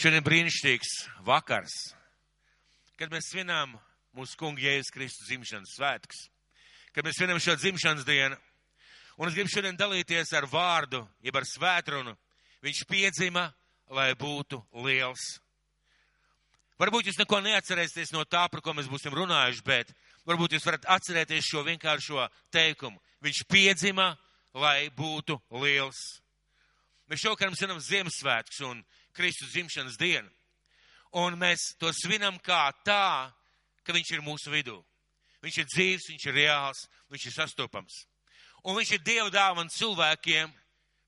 Šodien brīnišķīgs vakars, kad mēs svinām mūsu kunga Jēzus Kristus dzimšanas svētkus, kad mēs svinam šo dzimšanas dienu. Un es gribu šodien dalīties ar vārdu, jeb ar svētrunu. Viņš piedzima, lai būtu liels. Varbūt jūs neko neatcerēsieties no tā, par ko mēs būsim runājuši, bet varbūt jūs varat atcerēties šo vienkāršo teikumu. Viņš piedzima, lai būtu liels. Mēs šovakar svinam Ziemassvētkus un Kristus dzimšanas dienu. Un mēs to svinam kā tā, ka viņš ir mūsu vidū. Viņš ir dzīves, viņš ir reāls, viņš ir sastopams. Un viņš ir Dieva dāvana cilvēkiem,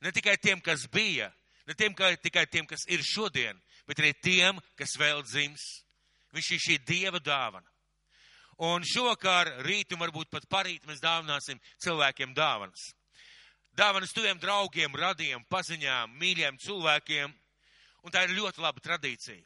ne tikai tiem, kas bija, ne tiem, ka, tikai tiem, kas ir šodien, bet arī tiem, kas vēl dzims. Viņš ir šī Dieva dāvana. Un šovakar, rīt un varbūt pat parīt mēs dāvināsim cilvēkiem dāvanas. Dāvanas tuviem draugiem, radiem, paziņām, mīļiem cilvēkiem. Un tā ir ļoti laba tradīcija.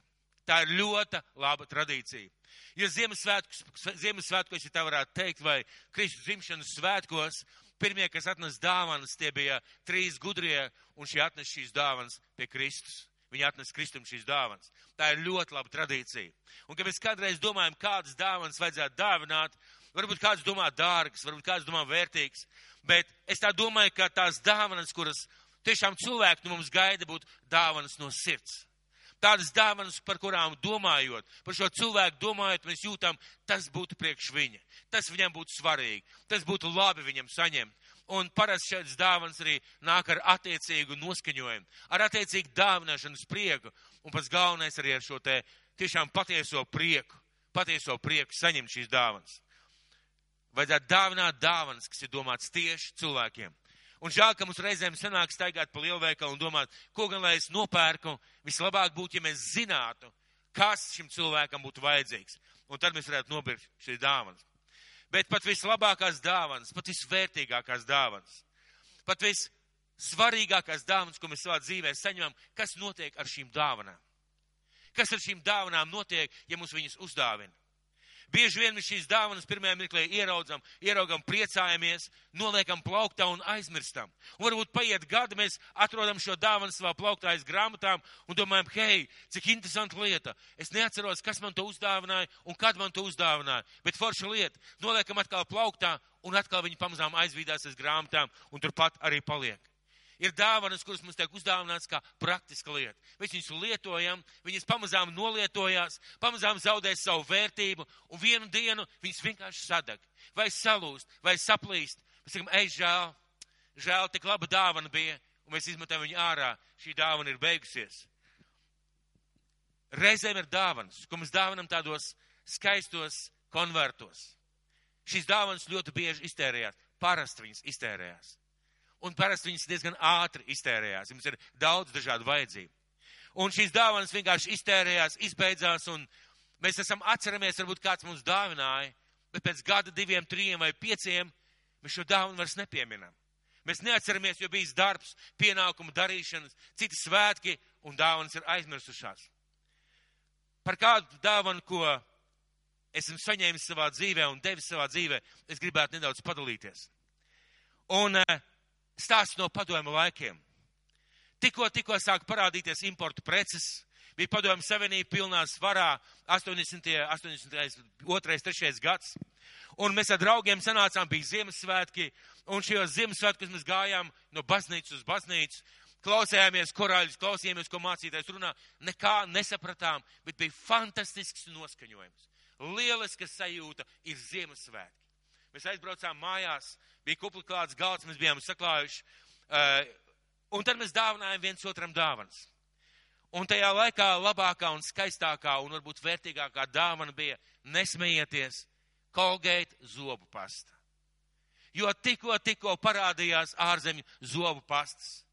Tā ir ļoti laba tradīcija. Jo Ziemassvētkos, Ziemassvētkos, ja tā varētu teikt, vai Kristus dzimšanas svētkos, pirmie, kas atnes dāvanas, tie bija trīs gudrie, un šie atnes šīs dāvanas pie Kristus. Viņi atnes Kristum šīs dāvanas. Tā ir ļoti laba tradīcija. Un, kad mēs kādreiz domājam, kādas dāvanas vajadzētu dāvināt, varbūt kāds domā dārgas, varbūt kāds domā vērtīgas, bet es tā domāju, ka tās dāvanas, kuras tiešām cilvēki no mums gaida, būtu dāvanas no sirds. Tādas dāvanas, par kurām domājot, par šo cilvēku domājot, mēs jūtam, tas būtu priekš viņa. Tas viņam būtu svarīgi, tas būtu labi viņam saņemt. Un parasti šādas dāvanas arī nāk ar attiecīgu noskaņojumu, ar attiecīgu dāvināšanas prieku, un pats galvenais arī ar šo te tiešām patieso prieku, patieso prieku saņemt šīs dāvanas. Vajadzētu dāvināt dāvanas, kas ir domāts tieši cilvēkiem. Un žēl, ka mums reizēm sanāk staigāt pa lielveikalu un domāt, ko gan lai es nopērku. Vislabāk būtu, ja mēs zinātu, kas šim cilvēkam būtu vajadzīgs. Un tad mēs varētu nopirkt šīs dāvanas. Bet pat vislabākās dāvanas, pat visvērtīgākās dāvanas, pat vissvarīgākās dāvanas, ko mēs savā dzīvē saņemam, kas notiek ar šīm dāvanām? Kas ar šīm dāvanām notiek, ja mums viņas uzdāvina? Bieži vien mēs šīs dāvanas pirmajā mirklī ieraudzam, ieraugam, priecājamies, noliekam plauktā un aizmirstam. Un varbūt paiet gadi, mēs atrodam šo dāvanu savā plauktā aiz grāmatām un domājam, hei, cik interesanta lieta. Es neatceros, kas man to uzdāvināja un kad man to uzdāvināja. Bet forša lieta, noliekam atkal plauktā un atkal viņi pamazām aizvīdās aiz grāmatām un turpat arī paliek ir dāvanas, kuras mums tiek uzdāvināts kā praktiska lieta. Mēs viņus lietojam, viņas pamazām nolietojās, pamazām zaudēs savu vērtību, un vienu dienu viņas vienkārši sadeg, vai salūst, vai saplīst. Mēs sakam, ej, žēl, žēl, tik laba dāvana bija, un mēs izmetam viņu ārā. Šī dāvana ir beigusies. Reizēm ir dāvanas, ko mēs dāvinam tādos skaistos konvertos. Šīs dāvanas ļoti bieži iztērējās, parasti viņas iztērējās un parasti viņas diezgan ātri iztērējās. Jums ir daudz dažādu vajadzību. Un šīs dāvanas vienkārši iztērējās, izbeidzās, un mēs esam atceramies, varbūt kāds mums dāvināja, bet pēc gada, diviem, trim vai pieciem mēs šo dāvanu vairs nepieminam. Mēs neatceramies, jo bijis darbs, pienākumu darīšanas, citi svētki un dāvanas ir aizmirsušās. Par kādu dāvanu, ko esmu saņēmis savā dzīvē un devis savā dzīvē, es gribētu nedaudz padalīties. Un uh, stāsts no padomu laikiem. Tikko, tikko sāk parādīties importu preces, bija padomu savienība pilnā svarā 80. 82. 3. gads. Un mēs ar draugiem sanācām, bija Ziemassvētki, un šajos Ziemassvētkos mēs gājām no baznīcas uz baznīcu, klausījāmies korāļus, klausījāmies, ko mācītājs runā, nekā nesapratām, bet bija fantastisks noskaņojums. Lieliska sajūta ir Ziemassvētki. Mēs aizbraucām mājās, bija kupli klāts galds, mēs bijām saklājuši. Uh, un tad mēs dāvinājām viens otram dāvanas. Un tajā laikā labākā un skaistākā un varbūt vērtīgākā dāvana bija nesmējieties Colgate zobu pasta. Jo tikko, tikko parādījās ārzemju zobu pastas.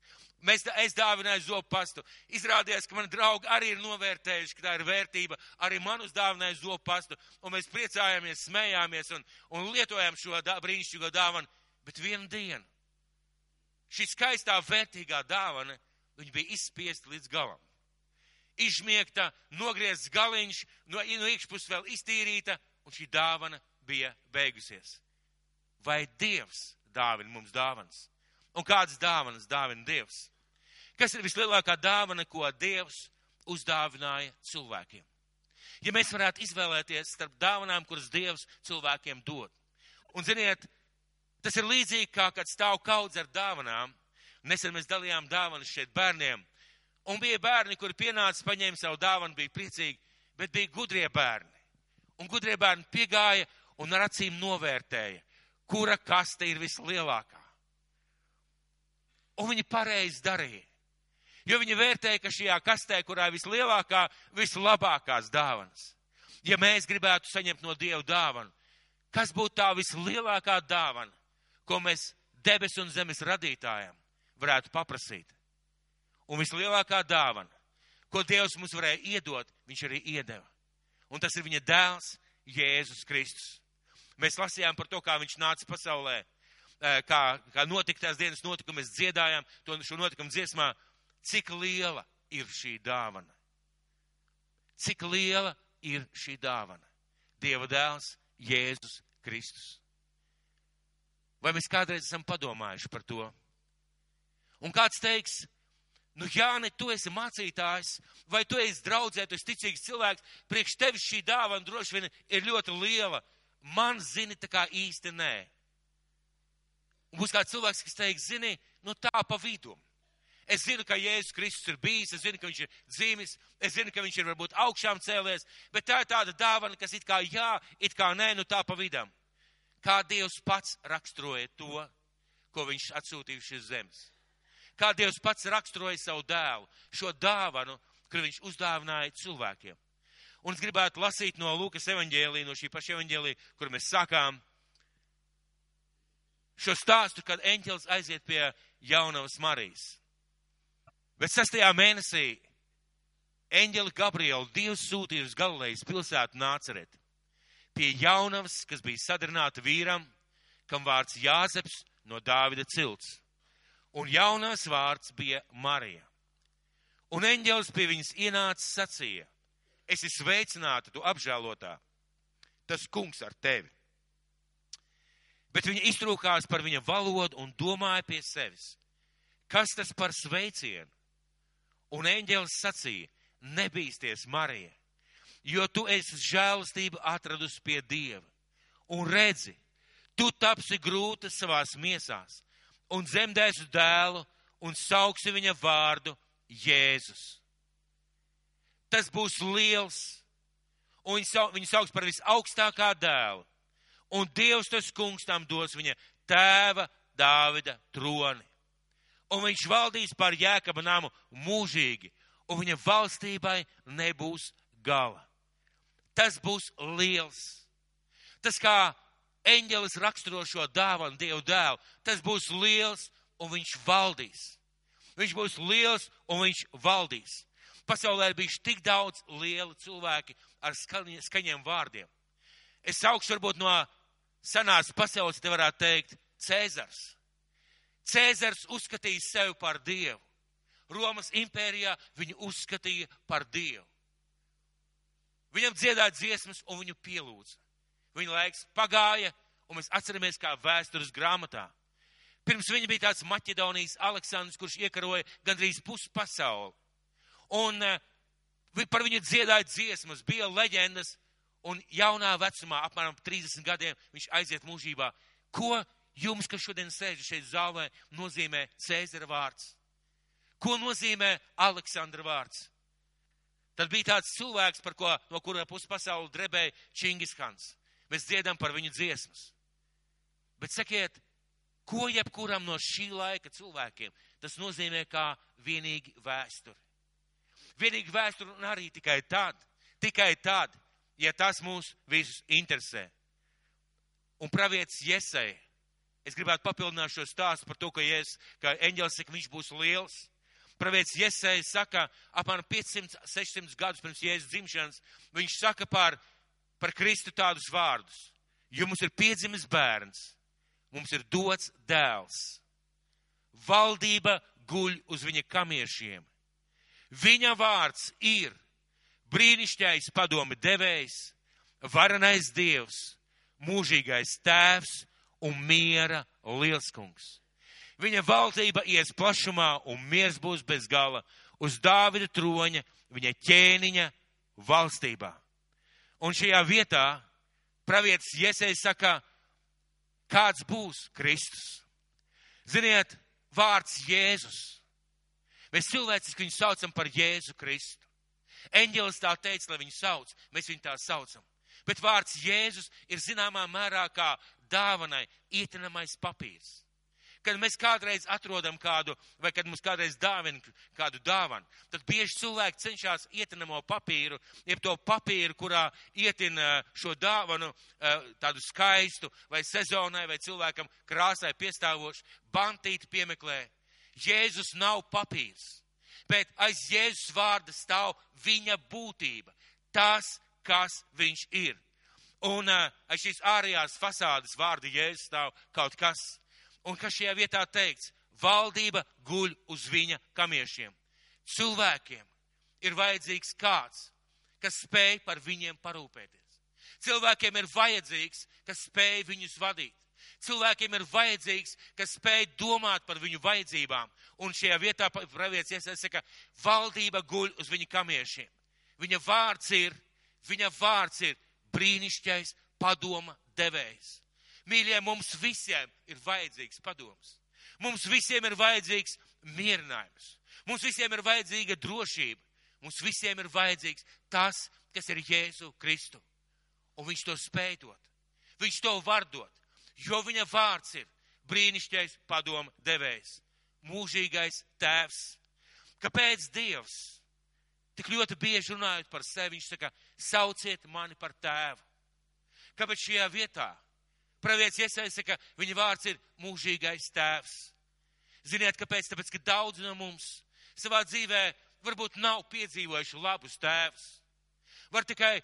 Mēs, es dāvināju zobu pastu. Izrādījās, ka mani draugi arī ir novērtējuši, ka tā ir vērtība. Arī man uzdāvināja zobu pastu. Un mēs priecājāmies, smējāmies un, un lietojām šo dā, brīnišķīgo dāvanu. Bet vienu dienu šī skaistā, vērtīgā dāvana, viņa bija izspiesta līdz galam. Izsmiegta, nogriezts galiņš, no, no iekšpuses vēl iztīrīta, un šī dāvana bija beigusies. Vai Dievs dāvina mums dāvanas? Un kādas dāvanas dāvina Dievs? Kas ir vislielākā dāvana, ko Dievs uzdāvināja cilvēkiem. Ja mēs varētu izvēlēties starp dāvanām, kuras Dievs cilvēkiem dod. Un, ziniet, tas ir līdzīgi kā, kad stāv kaudz ar dāvanām. Nesen mēs dalījām dāvanas šeit bērniem. Un bija bērni, kuri pienāca, paņēma savu dāvanu, bija priecīgi, bet bija gudrie bērni. Un gudrie bērni piegāja un ar acīm novērtēja, kura kaste ir vislielākā. Un viņi pareizi darīja. Jo viņi vērtēja, ka šajā kastē, kurā ir vislielākā, vislabākās dāvanas. Ja mēs gribētu saņemt no Dieva dāvanu, kas būtu tā vislielākā dāvana, ko mēs debesu un zemes radītājiem varētu paprasīt? Un vislielākā dāvana, ko Dievs mums varēja iedot, viņš arī iedeva. Un tas ir viņa dēls, Jēzus Kristus. Mēs lasījām par to, kā viņš nāca pasaulē, kā, kā notika tās dienas notikumi, mēs dziedājām to šo notikumu dziesmā, cik liela ir šī dāvana. Cik liela ir šī dāvana. Dieva dēls, Jēzus Kristus. Vai mēs kādreiz esam padomājuši par to? Un kāds teiks, nu, Jāni, tu esi mācītājs, vai tu esi draudzē, tu esi ticīgs cilvēks, priekš tevis šī dāvana droši vien ir ļoti liela. Man, zini, tā kā īsti nē. Un būs kāds cilvēks, kas teiks, zini, nu tā pa vidu. Es zinu, ka Jēzus Kristus ir bijis, es zinu, ka viņš ir dzīvis, es zinu, ka viņš ir varbūt augšām cēlies, bet tā ir tāda dāvana, kas it kā jā, it kā nē, nu tā pa vidam. Kā Dievs pats raksturoja to, ko viņš atsūtīja šīs zemes. Kā Dievs pats raksturoja savu dēlu, šo dāvanu, kur viņš uzdāvināja cilvēkiem. Un es gribētu lasīt no Lūkas evaņģēlī, no šī paša evaņģēlī, kur mēs sākām šo stāstu, kad eņķels aiziet pie jaunavas Marijas. Bet sastajā mēnesī eņģeli Gabrielu Dievs sūtīja uz Galilejas pilsētu Nāceret pie jaunavas, kas bija sadarināta vīram, kam vārds Jāzeps no Dāvida cilts. Un jaunās vārds bija Marija. Un eņģelis pie viņas ienāca sacīja, esi sveicināta, tu apžēlotā, tas kungs ar tevi. Bet viņa iztrūkās par viņa valodu un domāja pie sevis, kas tas par sveicienu? Un eņģēlis sacīja, nebīsties, Marija, jo tu esi žēlastību atradusi pie Dieva. Un redzi, tu tapsi grūta savās miesās, un dzemdēsi dēlu, un sauksi viņa vārdu Jēzus. Tas būs liels, un viņu sauks par visaugstākā dēlu. Un Dievs tas kungs tam dos viņa tēva Dāvida troni un viņš valdīs pār jēkaba namu mūžīgi, un viņa valstībai nebūs gala. Tas būs liels. Tas kā eņģelis raksturo šo dāvanu Dievu dēlu, tas būs liels, un viņš valdīs. Viņš būs liels, un viņš valdīs. Pasaulē ir bijuši tik daudz lielu cilvēki ar skaņiem vārdiem. Es augstu varbūt no senās pasaules, te varētu teikt, Cēzars. Cēzars uzskatīja sevi par dievu. Romas impērijā viņu uzskatīja par dievu. Viņam dziedāja dziesmas un viņu pielūdza. Viņa laiks pagāja, un mēs atceramies kā vēstures grāmatā. Pirms viņa bija tāds Maķedonijas Aleksandrs, kurš iekaroja gandrīz pusi pasauli. Un uh, par viņu dziedāja dziesmas, bija leģendas, un jaunā vecumā, apmēram 30 gadiem, viņš aiziet mūžībā. Ko jums, kas šodien sēž šeit zālē, nozīmē Cēzara vārds? Ko nozīmē Aleksandra vārds? Tad bija tāds cilvēks, ko, no kura puses pasauli drebēja Čingiskans. Mēs dziedam par viņu dziesmas. Bet sakiet, ko jebkuram no šī laika cilvēkiem tas nozīmē kā vienīgi vēsturi? Vienīgi vēsturi un arī tikai tad, tikai tad, ja tas mūs visus interesē. Un pravietis Jesai Es gribētu papildināt šo stāstu par to, ka, yes, ka eņģēlis saka, viņš būs liels. Pravietis Iesējas saka, apmēram 500-600 gadus pirms Jēzus dzimšanas, viņš saka par, par Kristu tādus vārdus. Jo mums ir piedzimis bērns, mums ir dots dēls. Valdība guļ uz viņa kamiešiem. Viņa vārds ir brīnišķīgais padomi devējs, varenais dievs, mūžīgais tēvs un miera lielskungs. Viņa valdība ies plašumā un miers būs bez gala. Uz Dāvida troņa viņa ķēniņa valstībā. Un šajā vietā pravietis Iesais saka, kāds būs Kristus. Ziniet, vārds Jēzus. Mēs cilvēciski viņu saucam par Jēzu Kristu. Eņģelis tā teica, lai viņu sauc, mēs viņu tā saucam. Bet vārds Jēzus ir zināmā mērā kā dāvanai ietinamais papīrs. Kad mēs kādreiz atrodam kādu, vai kad mums kādreiz dāvina kādu dāvanu, tad bieži cilvēki cenšas ietinamo papīru, jeb to papīru, kurā ietina šo dāvanu, eh, tādu skaistu, vai sezonai, vai cilvēkam krāsai piestāvošu, bantīti piemeklē. Jēzus nav papīrs, bet aiz Jēzus vārda stāv viņa būtība, tas, kas viņš ir. Un uh, aiz šīs ārējās fasādes vārda Jēzus stāv kaut kas, un kas šajā vietā teikts, valdība guļ uz viņa kamiešiem. Cilvēkiem ir vajadzīgs kāds, kas spēj par viņiem parūpēties. Cilvēkiem ir vajadzīgs, kas spēj viņus vadīt. Cilvēkiem ir vajadzīgs, kas spēj domāt par viņu vajadzībām. Un šajā vietā pravietis iesaka, ka valdība guļ uz viņa kamiešiem. Viņa vārds ir, viņa vārds ir brīnišķais padoma devējs. Mīļie, mums visiem ir vajadzīgs padoms. Mums visiem ir vajadzīgs mierinājums. Mums visiem ir vajadzīga drošība. Mums visiem ir vajadzīgs tas, kas ir Jēzu Kristu. Un viņš to spēj dot. Viņš to var dot, jo viņa vārds ir brīnišķīgais padomu devējs, mūžīgais tēvs. Kāpēc Dievs tik ļoti bieži runājot par sevi, viņš saka, sauciet mani par tēvu? Kāpēc šajā vietā pravietis iesaista, ka viņa vārds ir mūžīgais tēvs. Ziniet, kāpēc? Tāpēc, ka daudz no mums savā dzīvē varbūt nav piedzīvojuši labus tēvus. Var tikai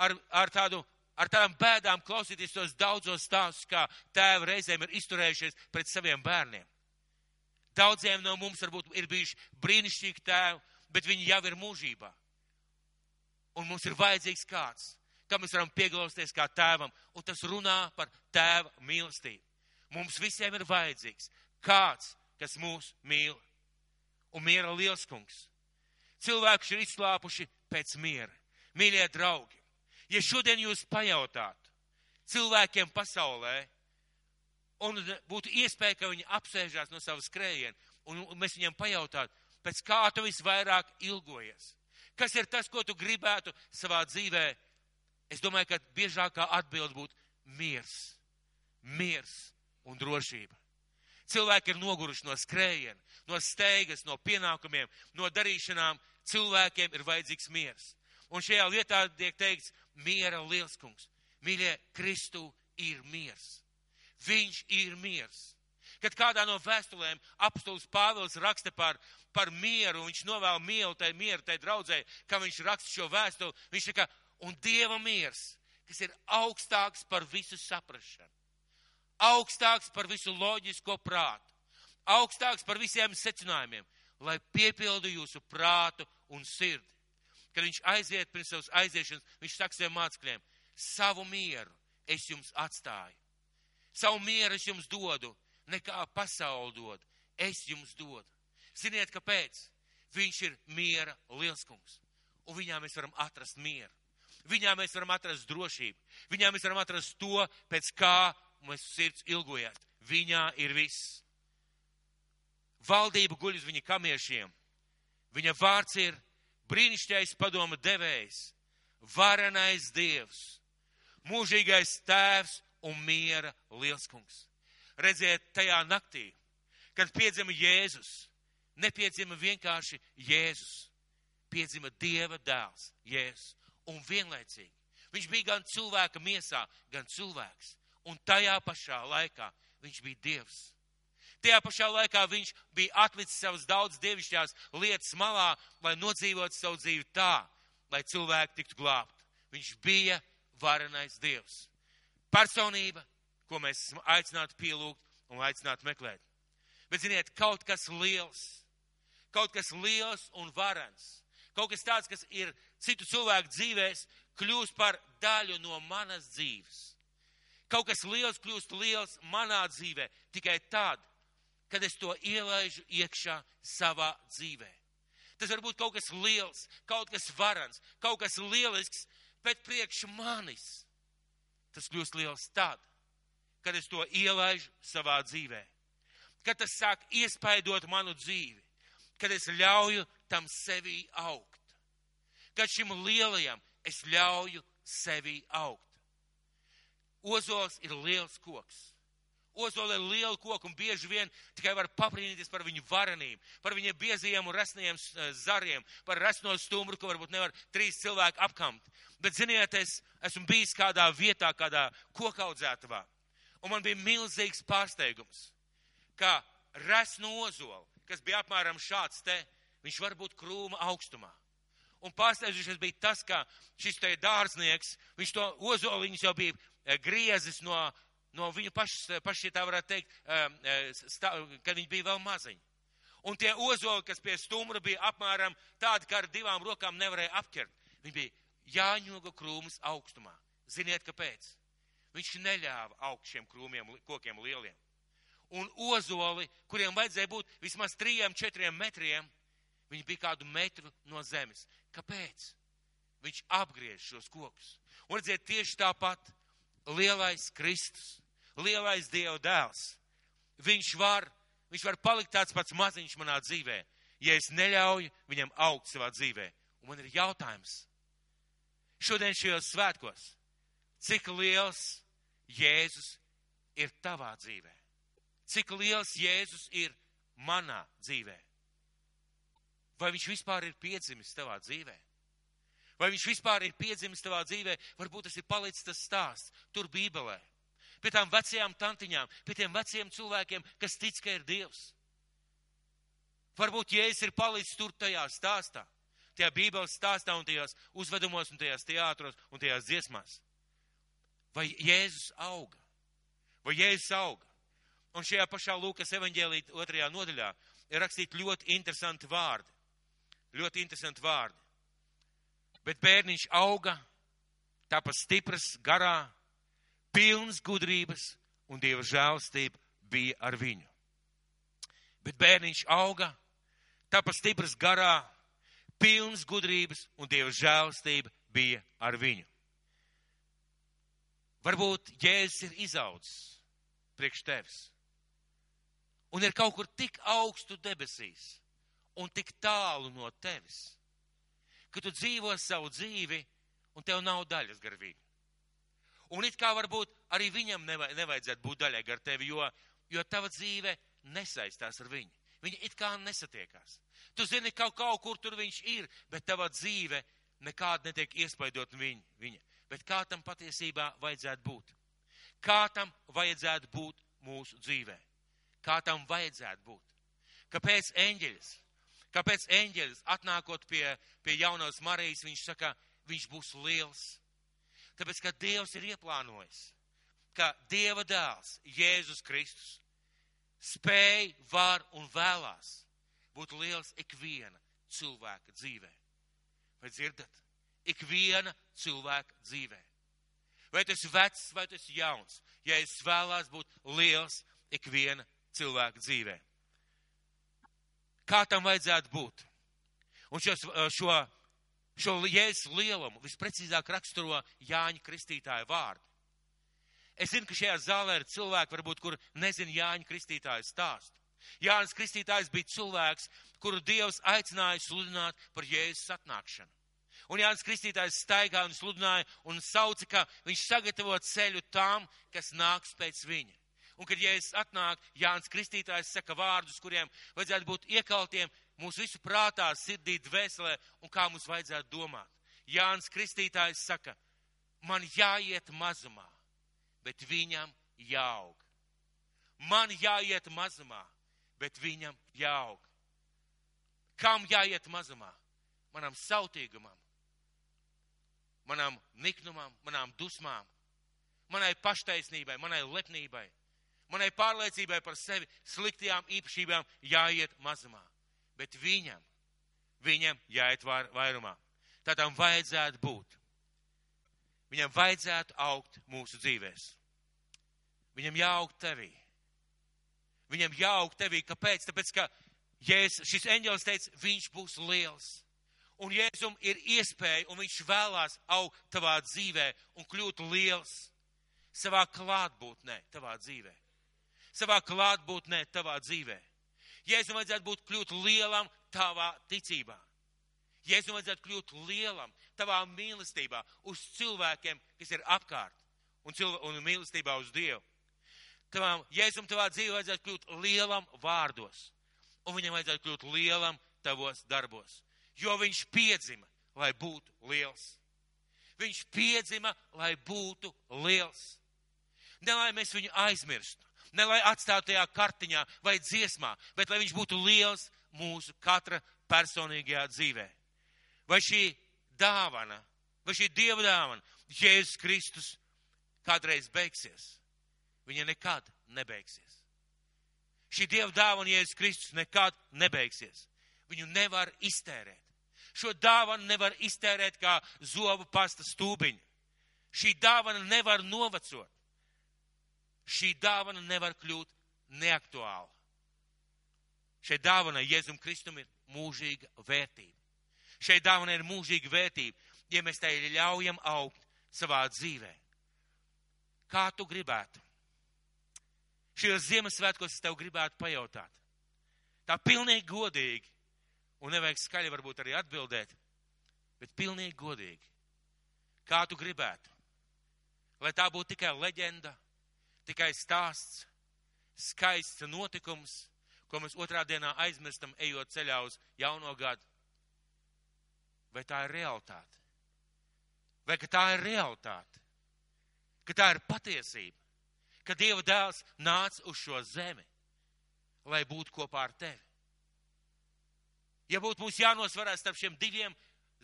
ar, ar tādu ar tādām bēdām klausīties tos daudzos stāstus, kā tēvi reizēm ir izturējušies pret saviem bērniem. Daudziem no mums varbūt ir bijuši brīnišķīgi tēvi, bet viņi jau ir mūžībā. Un mums ir vajadzīgs kāds, kam mēs varam pieglausties kā tēvam, un tas runā par tēva mīlestību. Mums visiem ir vajadzīgs kāds, kas mūs mīl. Un miera liels kungs. Cilvēki ir izslāpuši pēc miera. Mīļie draugi, ja šodien jūs pajautātu cilvēkiem pasaulē, un būtu iespēja, ka viņi apsēžās no savas skrējiena, un mēs viņiem pajautātu, pēc kā tu visvairāk ilgojies? Kas ir tas, ko tu gribētu savā dzīvē Es domāju, ka biežākā atbild būtu miers, miers un drošība. Cilvēki ir noguruši no skrējiena, no steigas, no pienākumiem, no darīšanām. Cilvēkiem ir vajadzīgs miers. Un šajā lietā tiek teikts miera lielskungs. Mīļie, Kristu ir miers. Viņš ir miers. Kad kādā no vēstulēm apstults Pāvils raksta par, par mieru, viņš novēl mielu tai mieru, tai draudzē, kā viņš raksta šo vēstuli, viņš saka, un Dieva miers, kas ir augstāks par visu saprašanu, augstāks par visu loģisko prātu, augstāks par visiem secinājumiem, lai piepildu jūsu prātu un sirdi. Kad viņš aiziet pirms savas aiziešanas, viņš saka saviem mācekļiem, savu mieru es jums atstāju. Savu mieru es jums dodu, nekā pasauli dod, es jums dodu. Ziniet, kāpēc? Viņš ir miera lielskungs, un viņā mēs varam atrast mieru. Viņā mēs varam atrast drošību. Viņā mēs varam atrast to, pēc kā mēs sirds ilgojās. Viņā ir viss. Valdība guļ uz viņa kamiešiem. Viņa vārds ir brīnišķīgais padoma devējs, varenais dievs, mūžīgais tēvs un miera lielskungs. Redziet, tajā naktī, kad piedzima Jēzus, nepiedzima vienkārši Jēzus, piedzima Dieva dēls Jēzus un vienlaicīgi. Viņš bija gan cilvēka miesā, gan cilvēks. Un tajā pašā laikā viņš bija Dievs. Tajā pašā laikā viņš bija atlicis savas daudz dievišķās lietas malā, lai nodzīvotu savu dzīvi tā, lai cilvēki tiktu glābti. Viņš bija varenais Dievs. Personība, ko mēs esam aicināti pielūgt un aicināti meklēt. Bet, ziniet, kaut kas liels, kaut kas liels un varens, kaut kas tāds, kas ir citu cilvēku dzīvēs, kļūst par daļu no manas dzīves. Kaut kas liels kļūst liels manā dzīvē tikai tad, kad es to ielaižu iekšā savā dzīvē. Tas var būt kaut kas liels, kaut kas varans, kaut kas lielisks, bet priekš manis tas kļūst liels tad, kad es to ielaižu savā dzīvē. Kad tas sāk iespaidot manu dzīvi, kad es ļauju tam sevī augt. Kad šim lielajam es ļauju sevī augt. Ozols ir liels koks. Ozola ir liela koka un bieži vien tikai var pabrīnīties par viņu varenību, par viņa biezajiem un resnajiem zariem, par resno stumbru, ko varbūt nevar trīs cilvēki apkamt. Bet, ziniet, es esmu bijis kādā vietā, kādā kokaudzētavā, un man bija milzīgs pārsteigums, ka resnu ozolu, kas bija apmēram šāds te, viņš var būt krūma augstumā. Un pārsteidzošais bija tas, ka šis te dārznieks, viņš to ozoliņus jau bija griezis no, no viņu pašas, paši tā varētu teikt, stā, kad viņi bija vēl maziņi. Un tie ozoli, kas pie stumra bija apmēram tādi, kā ar divām rokām nevarēja apķert, viņi bija jāņoga krūmus augstumā. Ziniet, kāpēc? Viņš neļāva augt šiem krūmiem, kokiem lieliem. Un ozoli, kuriem vajadzēja būt vismaz trījiem, četriem metriem, viņi bija kādu metru no zemes. Kāpēc? Viņš apgriež šos kokus. Un redziet, tieši tāpat lielais Kristus, lielais Dieva dēls. Viņš var, viņš var palikt tāds pats maziņš manā dzīvē, ja es neļauju viņam augt savā dzīvē. Un man ir jautājums. Šodien šajos svētkos, cik liels Jēzus ir tavā dzīvē? Cik liels Jēzus ir manā dzīvē? Vai viņš vispār ir piedzimis tavā dzīvē? Vai viņš vispār ir piedzimis tavā dzīvē? Varbūt tas ir palicis tas stāsts tur Bībelē. Pie tām vecajām tantiņām, pie tiem veciem cilvēkiem, kas tic, ka ir Dievs. Varbūt Jēzus ir palicis tur tajā stāstā, tajā Bībeles stāstā un tajās uzvedumos un tajās teātros un tajās dziesmās. Vai Jēzus auga? Vai Jēzus auga? Un šajā pašā Lūkas evaņģēlī otrajā nodaļā ir rakstīti ļoti interesanti vārdi. Ļoti interesanti vārdi bet bērniņš auga, tāpat stiprs, garā, pilns gudrības, un Dieva žēlstība bija ar viņu. Bet bērniņš auga, tāpat stiprs, garā, pilns gudrības, un Dieva žēlstība bija ar viņu. Varbūt Jēzus ir izaudzis priekš tevis un ir kaut kur tik augstu debesīs un tik tālu no tevis ka tu dzīvo savu dzīvi un tev nav daļas gar viņu. Un it kā varbūt arī viņam nevajadzētu būt daļai gar tevi, jo, jo tava dzīve nesaistās ar viņu. Viņa it kā nesatiekās. Tu zini, ka kaut kur tur viņš ir, bet tava dzīve nekāda netiek iespaidot viņa, viņa. Bet kā tam patiesībā vajadzētu būt? Kā tam vajadzētu būt mūsu dzīvē? Kā tam vajadzētu būt? Kāpēc eņģeļs Kāpēc eņģelis atnākot pie, pie jaunās Marijas, viņš saka, viņš būs liels? Tāpēc, ka Dievs ir ieplānojis, ka Dieva dēls, Jēzus Kristus, spēj, var un vēlās būt liels ikviena cilvēka dzīvē. Vai dzirdat? Ikviena cilvēka dzīvē. Vai tas ir vecs, vai tas ir jauns, ja es vēlās būt liels ikviena cilvēka dzīvē kā tam vajadzētu būt. Un šos, šo, šo jēzus lielumu visprecīzāk raksturo Jāņa Kristītāja vārdu. Es zinu, ka šajā zālē ir cilvēki, varbūt, kur nezina Jāņa Kristītāja stāstu. Jānis Kristītājs bija cilvēks, kuru Dievs aicināja sludināt par Jēzus atnākšanu. Un Jānis Kristītājs staigā un sludināja un sauca, ka viņš sagatavo ceļu tam, kas nāks pēc viņa. Un, kad Jēzus atnāk, Jānis Kristītājs saka vārdus, kuriem vajadzētu būt iekaltiem mūsu visu prātā, sirdī, dvēselē un kā mums vajadzētu domāt. Jānis Kristītājs saka, man jāiet mazumā, bet viņam jāaug. Man jāiet mazumā, bet viņam jāaug. Kam jāiet mazumā? Manam sautīgumam, manam niknumam, manām dusmām, manai paštaisnībai, manai lepnībai, manai pārliecībai par sevi sliktajām īpašībām jāiet mazumā. Bet viņam, viņam jāiet vairumā. Tādām vajadzētu būt. Viņam vajadzētu augt mūsu dzīvēs. Viņam jāaug tevī. Viņam jāaug tevī. Kāpēc? Tāpēc, ka Jēzus, šis eņģēlis teica, viņš būs liels. Un Jēzum ir iespēja, un viņš vēlās augt tavā dzīvē un kļūt liels savā klātbūtnē, tavā dzīvē. Savā klātbūtnē, tavā dzīvē. Jēzum vajadzētu būt kļūt lielam tavā ticībā. Jēzum vajadzētu kļūt lielam tavā mīlestībā uz cilvēkiem, kas ir apkārt, un, cilvē, un mīlestībā uz Dievu. Tavām, Jēzum tavā dzīvē vajadzētu kļūt lielam vārdos, un viņam vajadzētu kļūt lielam tavos darbos jo viņš piedzima, lai būtu liels. Viņš piedzima, lai būtu liels. Ne lai mēs viņu aizmirstu, ne lai atstātu tajā kartiņā vai dziesmā, bet lai viņš būtu liels mūsu katra personīgajā dzīvē. Vai šī dāvana, vai šī dieva dāvana, Jēzus Kristus kādreiz beigsies? Viņa nekad nebeigsies. Šī dieva dāvana Jēzus Kristus nekad nebeigsies. Viņu nevar iztērēt. Šo dāvanu nevar iztērēt kā zobu pasta stūbiņu. Šī dāvana nevar novecot. Šī dāvana nevar kļūt neaktuāla. Šai dāvanai Jēzum Kristum ir mūžīga vērtība. Šai dāvanai ir mūžīga vērtība, ja mēs tai ļaujam augt savā dzīvē. Kā tu gribētu? Šajos Ziemassvētkos es tev gribētu pajautāt. Tā pilnīgi godīgi un nevajag skaļi varbūt arī atbildēt, bet pilnīgi godīgi. Kā tu gribētu? Lai tā būtu tikai leģenda, tikai stāsts, skaists notikums, ko mēs otrā dienā aizmirstam, ejot ceļā uz jauno gadu. Vai tā ir realitāte? Vai ka tā ir realitāte? Ka tā ir patiesība? Ka Dieva dēls nāca uz šo zemi, lai būtu kopā ar tevi? ja būtu mums jānosvarās starp šiem diviem,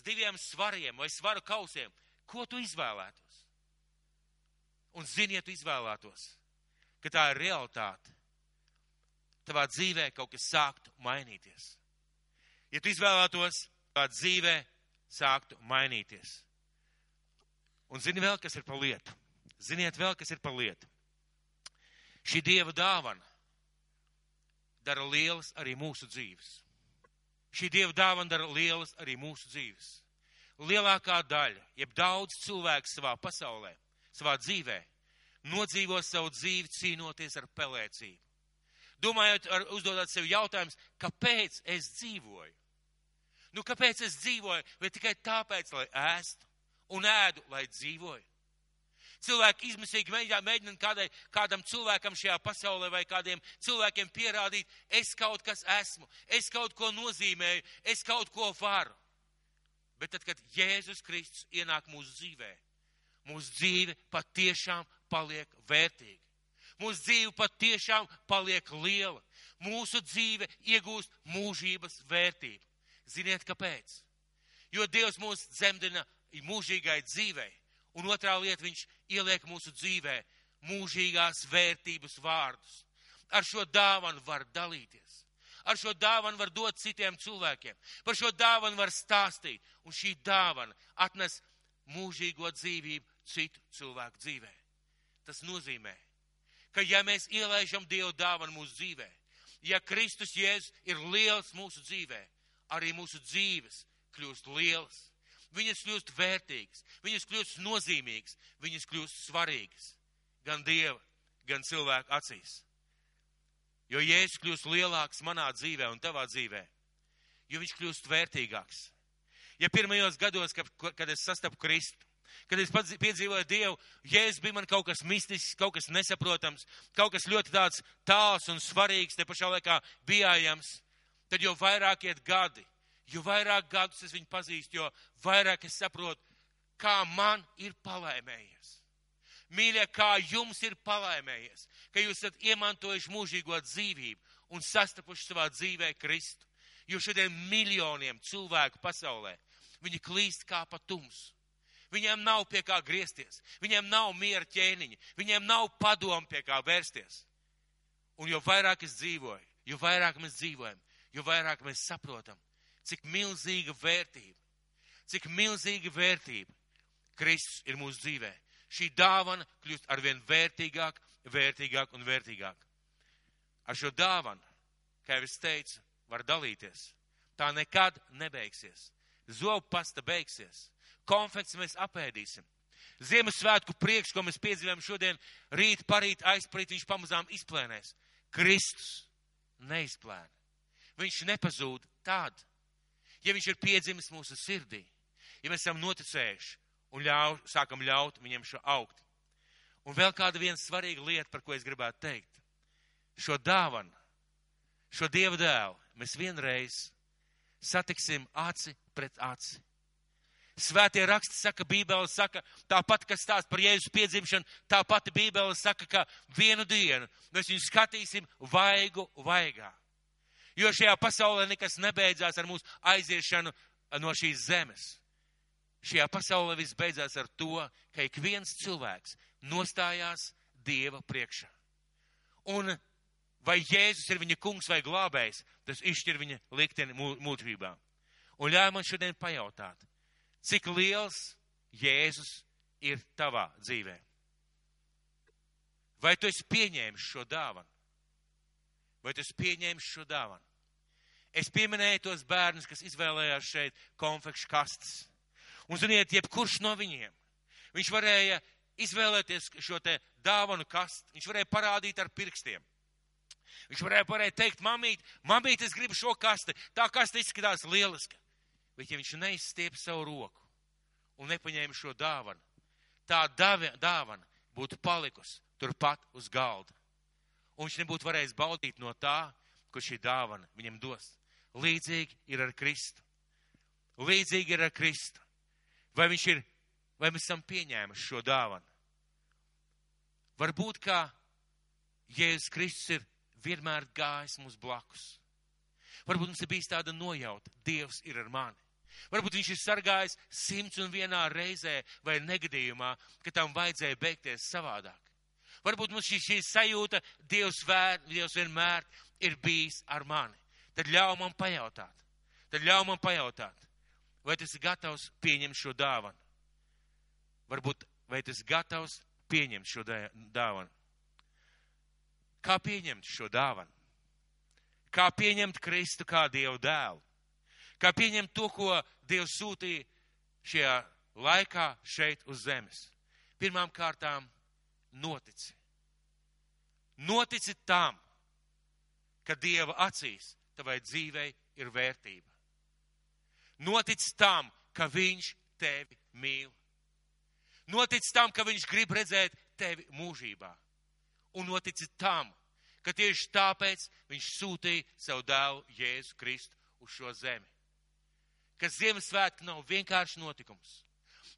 diviem svariem vai svaru kausiem, ko tu izvēlētos? Un ziniet, izvēlētos, ka tā ir realitāte. Tavā dzīvē kaut kas sāktu mainīties. Ja tu izvēlētos, tavā dzīvē sāktu mainīties. Un zini vēl, kas ir pa lietu. Ziniet vēl, kas ir pa lietu. Šī Dieva dāvana dara lielas arī mūsu dzīves. Šī Dieva dāvana dara lielas arī mūsu dzīves. Lielākā daļa, jeb daudz cilvēku savā pasaulē, savā dzīvē, nodzīvo savu dzīvi cīnoties ar pelēcību. Domājot, ar, uzdodot sev jautājumus, kāpēc es dzīvoju? Nu, kāpēc es dzīvoju? Vai tikai tāpēc, lai ēstu un ēdu, lai dzīvoju? cilvēki izmisīgi mēģina, mēģina kādai, kādam cilvēkam šajā pasaulē vai kādiem cilvēkiem pierādīt, es kaut kas esmu, es kaut ko nozīmēju, es kaut ko varu. Bet tad, kad Jēzus Kristus ienāk mūsu dzīvē, mūsu dzīve patiešām paliek vērtīga. Mūsu dzīve patiešām paliek liela. Mūsu dzīve iegūst mūžības vērtību. Ziniet, kāpēc? Jo Dievs mūs dzemdina mūžīgai dzīvei Un otrā lieta, viņš ieliek mūsu dzīvē mūžīgās vērtības vārdus. Ar šo dāvanu var dalīties. Ar šo dāvanu var dot citiem cilvēkiem. Par šo dāvanu var stāstīt. Un šī dāvana atnes mūžīgo dzīvību citu cilvēku dzīvē. Tas nozīmē, ka ja mēs ielaižam Dievu dāvanu mūsu dzīvē, ja Kristus Jēzus ir liels mūsu dzīvē, arī mūsu dzīves kļūst lielas viņas kļūst vērtīgas, viņas kļūst nozīmīgas, viņas kļūst svarīgas gan Dieva, gan cilvēku acīs. Jo Jēzus kļūst lielāks manā dzīvē un tavā dzīvē, jo viņš kļūst vērtīgāks. Ja pirmajos gados, kad, kad es sastapu Kristu, kad es pats piedzīvoju Dievu, Jēzus bija man kaut kas mistisks, kaut kas nesaprotams, kaut kas ļoti tāds tāls un svarīgs, te pašā laikā bijājams, tad jau vairāk iet gadi, jo vairāk gadus es viņu pazīstu, jo vairāk es saprotu, kā man ir palaimējies. Mīļie, kā jums ir palaimējies, ka jūs esat iemantojuši mūžīgo dzīvību un sastapuši savā dzīvē Kristu. Jo šodien miljoniem cilvēku pasaulē viņi klīst kā pa tumsu. Viņiem nav pie kā griezties, viņiem nav miera ķēniņa, viņiem nav padomu pie kā vērsties. Un jo vairāk es dzīvoju, jo vairāk mēs dzīvojam, jo vairāk mēs saprotam, cik milzīga vērtība, cik milzīga vērtība Kristus ir mūsu dzīvē. Šī dāvana kļūst arvien vērtīgāk, vērtīgāk un vērtīgāk. Ar šo dāvanu, kā jau es teicu, var dalīties. Tā nekad nebeigsies. Zobu pasta beigsies. Konfekts mēs apēdīsim. Ziemassvētku prieks, ko mēs piedzīvojam šodien, rīt, parīt, aizparīt, viņš pamazām izplēnēs. Kristus neizplēna. Viņš nepazūd tad, ja viņš ir piedzimis mūsu sirdī, ja mēs esam noticējuši un ļauj, sākam ļaut viņam šo augt. Un vēl kāda viena svarīga lieta, par ko es gribētu teikt. Šo dāvanu, šo dievu dēlu mēs vienreiz satiksim aci pret aci. Svētie raksti saka, Bībele saka, tāpat, kas stāsta par Jēzus piedzimšanu, tā pati Bībele saka, ka vienu dienu mēs viņu skatīsim vaigu vaigā. Jo šajā pasaulē nekas nebeidzās ar mūsu aiziešanu no šīs zemes. Šajā pasaulē viss beidzās ar to, ka ik viens cilvēks nostājās Dieva priekšā. Un vai Jēzus ir viņa kungs vai glābējs, tas izšķir viņa likteni mūžībā. Un ļauj man šodien pajautāt, cik liels Jēzus ir tavā dzīvē? Vai tu esi pieņēmis šo dāvanu? Vai tu esi pieņēmis šo dāvanu? Es pieminēju tos bērnus, kas izvēlējās šeit konfekšu kastes. Un, ziniet, jebkurš no viņiem, viņš varēja izvēlēties šo te dāvanu kastu, viņš varēja parādīt ar pirkstiem. Viņš varēja, varēja teikt, mamīt, mamīt, es gribu šo kasti, tā kaste izskatās lieliska. Bet ja viņš neizstiep savu roku un nepaņēma šo dāvanu, tā dāvana būtu palikusi turpat uz galda. Un viņš nebūtu varējis baudīt no tā, ko šī dāvana viņam dos. Līdzīgi ir ar Kristu. Līdzīgi ir ar Kristu. Vai viņš ir, vai mēs esam pieņēmuši šo dāvanu? Varbūt kā Jēzus Kristus ir vienmēr gājis mums blakus. Varbūt mums ir bijis tāda nojauta, Dievs ir ar mani. Varbūt viņš ir sargājis simts un vienā reizē vai negadījumā, ka tam vajadzēja beigties savādāk. Varbūt mums šī, šī sajūta, Dievs, vēr, Dievs vienmēr ir bijis ar mani. Tad ļauj man pajautāt, tad ļauj man pajautāt, vai tas ir gatavs pieņemt šo dāvanu? Varbūt, vai tas ir gatavs pieņemt šo dāvanu? Kā pieņemt šo dāvanu? Kā pieņemt Kristu kā Dievu dēlu? Kā pieņemt to, ko Dievs sūtīja šajā laikā šeit uz zemes? Pirmām kārtām notici. Notici tam, ka Dieva acīs tavai dzīvei ir vērtība. Notic tam, ka viņš tevi mīl. Notic tam, ka viņš grib redzēt tevi mūžībā. Un notici tam, ka tieši tāpēc viņš sūtīja savu dēlu Jēzu Kristu uz šo zemi. Ka Ziemassvētki nav vienkārši notikums,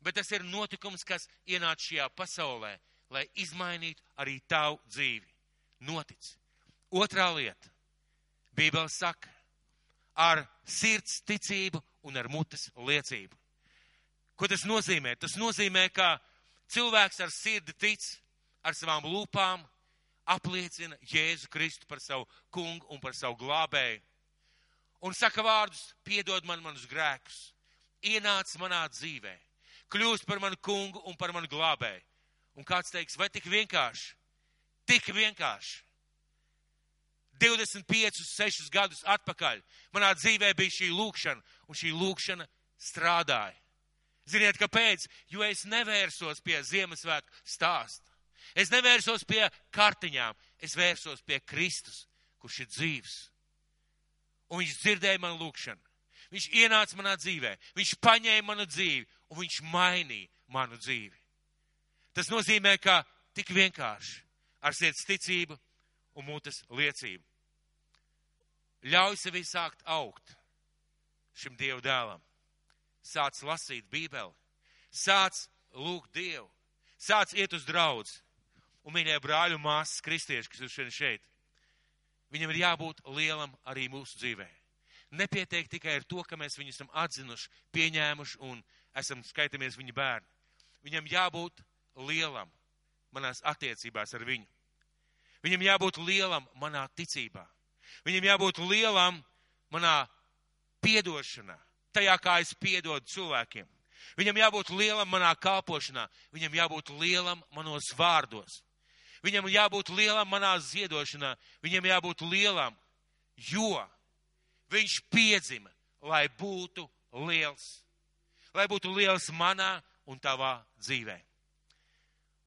bet tas ir notikums, kas ienāca šajā pasaulē, lai izmainītu arī tavu dzīvi. Notic. Otrā lieta. Bībele saka, ar sirds ticību un ar mutes liecību. Ko tas nozīmē? Tas nozīmē, ka cilvēks ar sirdi tic, ar savām lūpām apliecina Jēzu Kristu par savu kungu un par savu glābēju. Un saka vārdus, piedod man manus grēkus, ienāc manā dzīvē, kļūst par manu kungu un par manu glābēju. Un kāds teiks, vai tik vienkārši? Tik vienkārši. 25, 6 gadus atpakaļ manā dzīvē bija šī lūkšana, un šī lūkšana strādāja. Ziniet, kāpēc? Jo es nevērsos pie Ziemassvētku stāsta. Es nevērsos pie kartiņām, es vērsos pie Kristus, kurš ir dzīvs. Un viņš dzirdēja manu lūkšanu. Viņš ienāca manā dzīvē, viņš paņēma manu dzīvi, un viņš mainīja manu dzīvi. Tas nozīmē, ka tik vienkārši ar sirds ticību un mutes liecību. Ļauj sevi sākt augt šim Dievu dēlam. Sāc lasīt Bībeli, sāc lūgt Dievu, sāc iet uz draudz. Un, mīļie brāļi un māsas kristieši, kas ir šodien šeit, viņam ir jābūt lielam arī mūsu dzīvē. Nepietiek tikai ar to, ka mēs viņu esam atzinuši, pieņēmuši un esam skaitamies viņa bērni. Viņam jābūt lielam manās attiecībās ar viņu. Viņam jābūt lielam manā ticībā. Viņam jābūt lielam manā piedošanā, tajā kā es piedodu cilvēkiem. Viņam jābūt lielam manā kalpošanā, viņam jābūt lielam manos vārdos. Viņam jābūt lielam manā ziedošanā, viņam jābūt lielam, jo viņš piedzima, lai būtu liels. Lai būtu liels manā un tavā dzīvē.